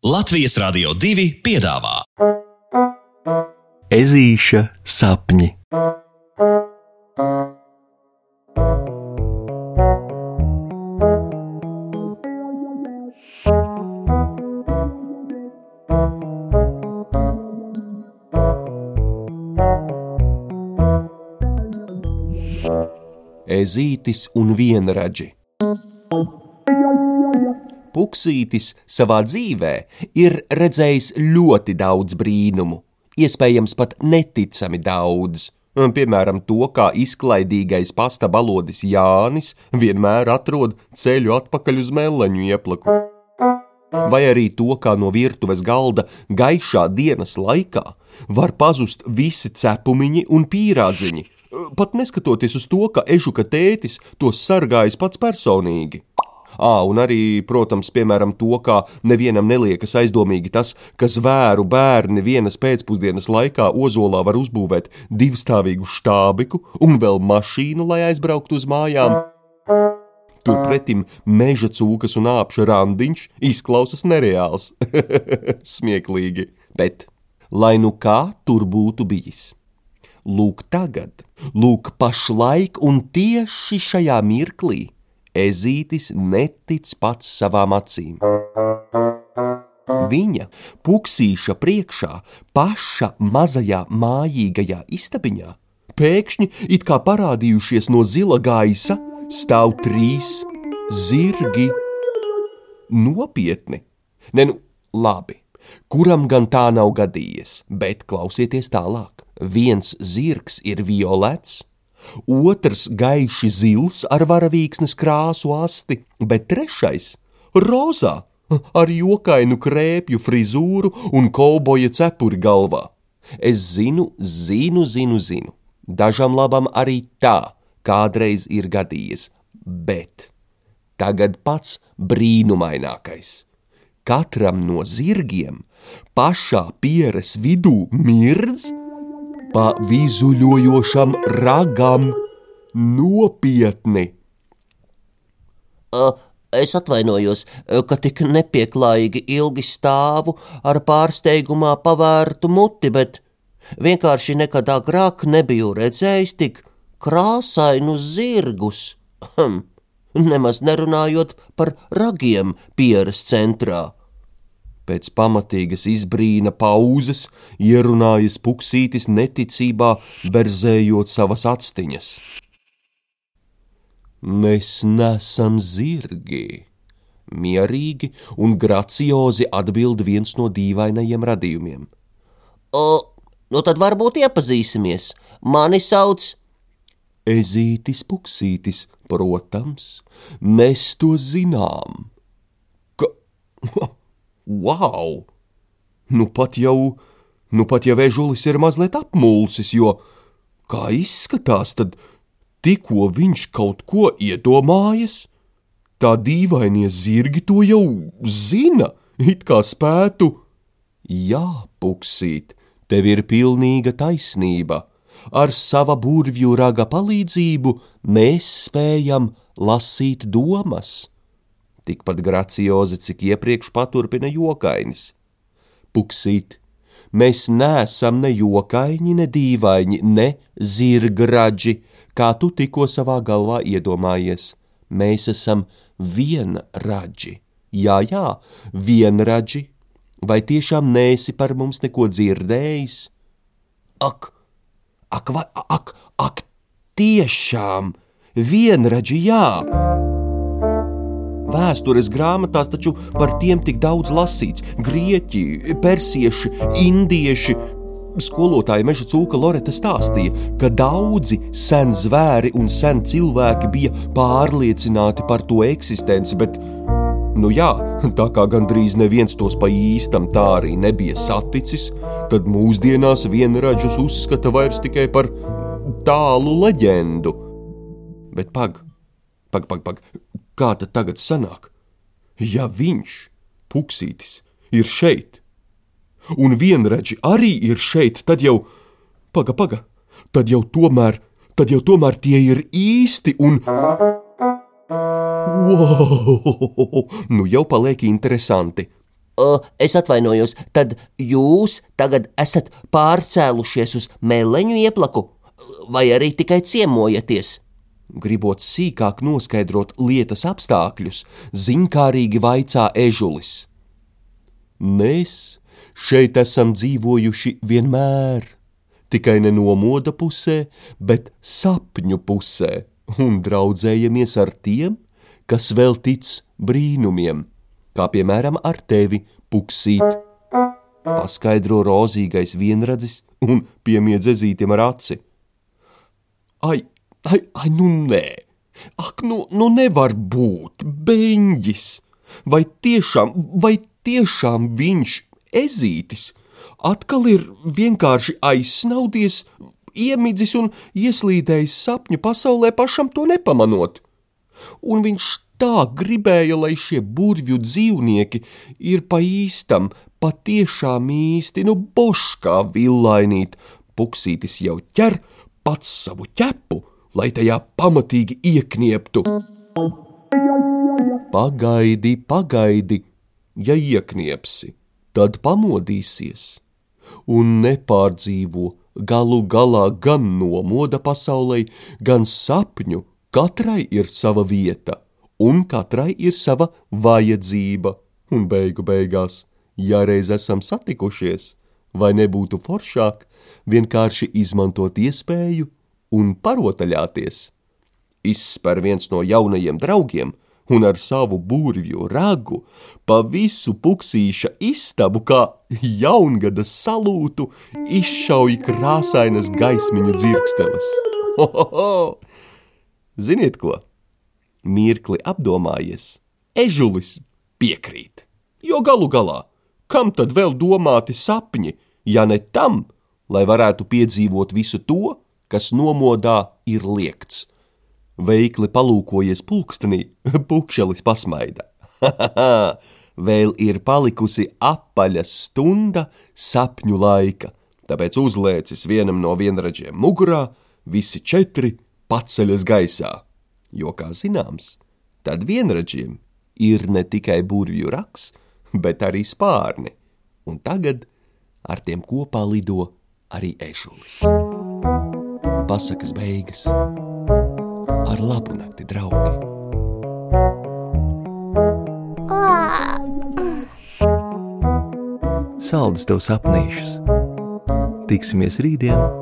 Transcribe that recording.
Latvijas Rādio 2 piedāvā Ezīša sapņi. Ezītis un vienradži. Puksītis savā dzīvē ir redzējis ļoti daudz brīnumu, iespējams pat neticami daudz. Piemēram, to, kā izklaidīgais pasta balodis Jānis vienmēr atrod ceļu atpakaļ uz meleņu ieplaku. Vai arī to, kā no virtuves galda gaišā dienas laikā var pazust visi cepumiņi un pīrādziņi, pat neskatoties uz to, ka ežuka tētis tos sargājis pats personīgi. À, un arī, protams, piemēram, to, kā nevienam neliekas aizdomīgi tas, ka zvēru bērni vienas pēcpusdienas laikā ozolā var uzbūvēt divstāvīgu štābiku un vēl mašīnu, lai aizbrauktu uz mājām. Turpretim meža cūkas un āpša randiņš izklausās nereāls. Smieklīgi, bet lai nu kā tur būtu bijis. Lūk, tagad, lūk, pašlaik un tieši šajā mirklī Ezītis netic pats savām acīm. Viņa puksīša priekšā, paša mazajā mājīgajā istabiņā, pēkšņi it kā parādījušies no zila gaisa, stāv trīs zirgi. Nopietni! Ne, nu, labi, kuram gan tā nav gadījies, bet klausieties tālāk. Viens zirgs ir violets, otrs gaiši zils ar varavīksnes krāsu asti, bet trešais - rozā ar jokainu krēpju frizūru un kolboja cepuri galvā. Es zinu, zinu, zinu, zinu. Dažam labam arī tā kādreiz ir gadījies, bet tagad pats brīnumainākais. Katram no zirgiem pašā pieres vidū mirdz pa vizuļojošam ragam nopietni. Uh, es atvainojos, ka tik nepieklājīgi ilgi stāvu ar pārsteigumā pavērtu muti, bet vienkārši nekad agrāk nebiju redzējis tik krāsainus zirgus. Hm, nemaz nerunājot par ragiem pieras centrā. Pēc pamatīgas izbrīna pauzes ierunājas puksītis neticībā, berzējot savas actiņas. Mēs nesam zirgi! Mierīgi un graciozi atbild viens no dīvainajiem radījumiem. O, nu tad varbūt iepazīsimies. Mani sauc Ezītis Puksītis, protams, mēs to zinām. Wow! Nu pat jau, nu pat jau ežulis ir mazliet apmulsis, jo, kā izskatās, tad tikko viņš kaut ko iedomājas, tā dīvainie zirgi to jau zina, it kā spētu. Jā, puksīt, tev ir pilnīga taisnība. Ar sava burvju raga palīdzību mēs spējam lasīt domas tikpat graciozi, cik iepriekš paturpina jokainis. Puksīt, mēs neesam ne jokaini, ne dīvaini, ne zirgraģi, kā tu tikko savā galvā iedomājies. Mēs esam vienradži. Jā, jā, vienradži. Vai tiešām nēsi par mums neko dzirdējis? Ak, ak, vai, ak, ak, tiešām, vienradži jā! Vēstures grāmatās taču par tiem tik daudz lasīts - grieķi, persieši, indieši. Skolotāja meža cūka Loreta stāstīja, ka daudzi sen zvēri un sen cilvēki bija pārliecināti par to eksistenci, bet, nu jā, tā kā gandrīz neviens tos pa īstam tā arī nebija saticis, tad mūsdienās vienradžus uzskata vairs tikai par tālu leģendu. Bet pag, pag, pag, pag, Kā tad tagad sanāk? Ja viņš, puksītis, ir šeit, un vienredzi arī ir šeit, tad jau, paga, paga, tad jau tomēr, tad jau tomēr tie ir īsti un. Wow! Nu jau paliek interesanti. O, es atvainojos, tad jūs tagad esat pārcēlušies uz meleņu ieplaku, vai arī tikai ciemojaties? Gribot sīkāk noskaidrot lietas apstākļus, zinkārīgi vaicā ežulis. Mēs šeit esam dzīvojuši vienmēr, tikai ne no moda pusē, bet sapņu pusē, un draudzējamies ar tiem, kas vēl tic brīnumiem kā piemēram ar tevi, puksīt. Paskaidro rozīgais vienradzis un piemiedz ezītim ar aci. Ai, ai, ai, nu nē, ak, nu, nu nevar būt, beņģis! Vai tiešām, vai tiešām viņš, ezītis, atkal ir vienkārši aizsnaudies, iemidzis un ieslīdējis sapņu pasaulē pašam to nepamanot? Un viņš tā gribēja, lai šie burvju dzīvnieki ir pa īstam, patiešām īsti, nu boškā villainīt. Puksītis jau ķer pats savu ķepu, lai tajā pamatīgi ieknieptu. Pagaidi, pagaidi, ja iekniepsi, tad pamodīsies un nepārdzīvo galu galā gan no moda pasaulē, gan sapņu, katrai ir sava vieta un katrai ir sava vajadzība, un beigu beigās, ja reiz esam satikušies, vai nebūtu foršāk vienkārši izmantot iespēju un parotaļāties. Izspēr viens no jaunajiem draugiem un ar savu burvju ragu pa visu puksīša istabu kā jaungada salūtu izšauj krāsainas gaismiņu dzirksteles. Ho, ho, ho! Ziniet ko? Mirkli apdomājies, ežulis piekrīt. Jo galu galā, kam tad vēl domāti sapņi, ja ne tam, lai varētu piedzīvot visu to, kas nomodā ir liekts? Veikli palūkojies pulkstenī, pukšelis pasmaida. vēl ir palikusi apaļa stunda sapņu laika, tāpēc uzlēcis vienam no vienradžiem mugurā, visi četri paceļas gaisā jo, kā zināms, tad vienradžiem ir ne tikai burvju raks, bet arī spārni, un tagad ar tiem kopā lido arī ešulis. Pasakas beigas ar labu nakti, draugi! Saldus tev sapnīšus! Tiksimies rītdien!